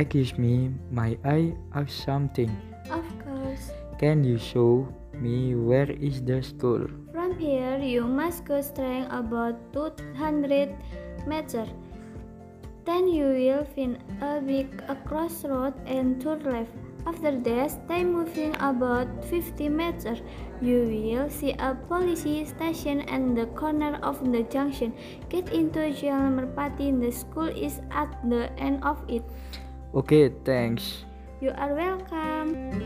Excuse me, may I ask something? Of course. Can you show me where is the school? From here, you must go straight about 200 meters. Then you will find a big a crossroad and turn left. After that, stay moving about 50 meters. You will see a police station and the corner of the junction. Get into Jalan Merpati. The school is at the end of it. Okay, thanks. You are welcome.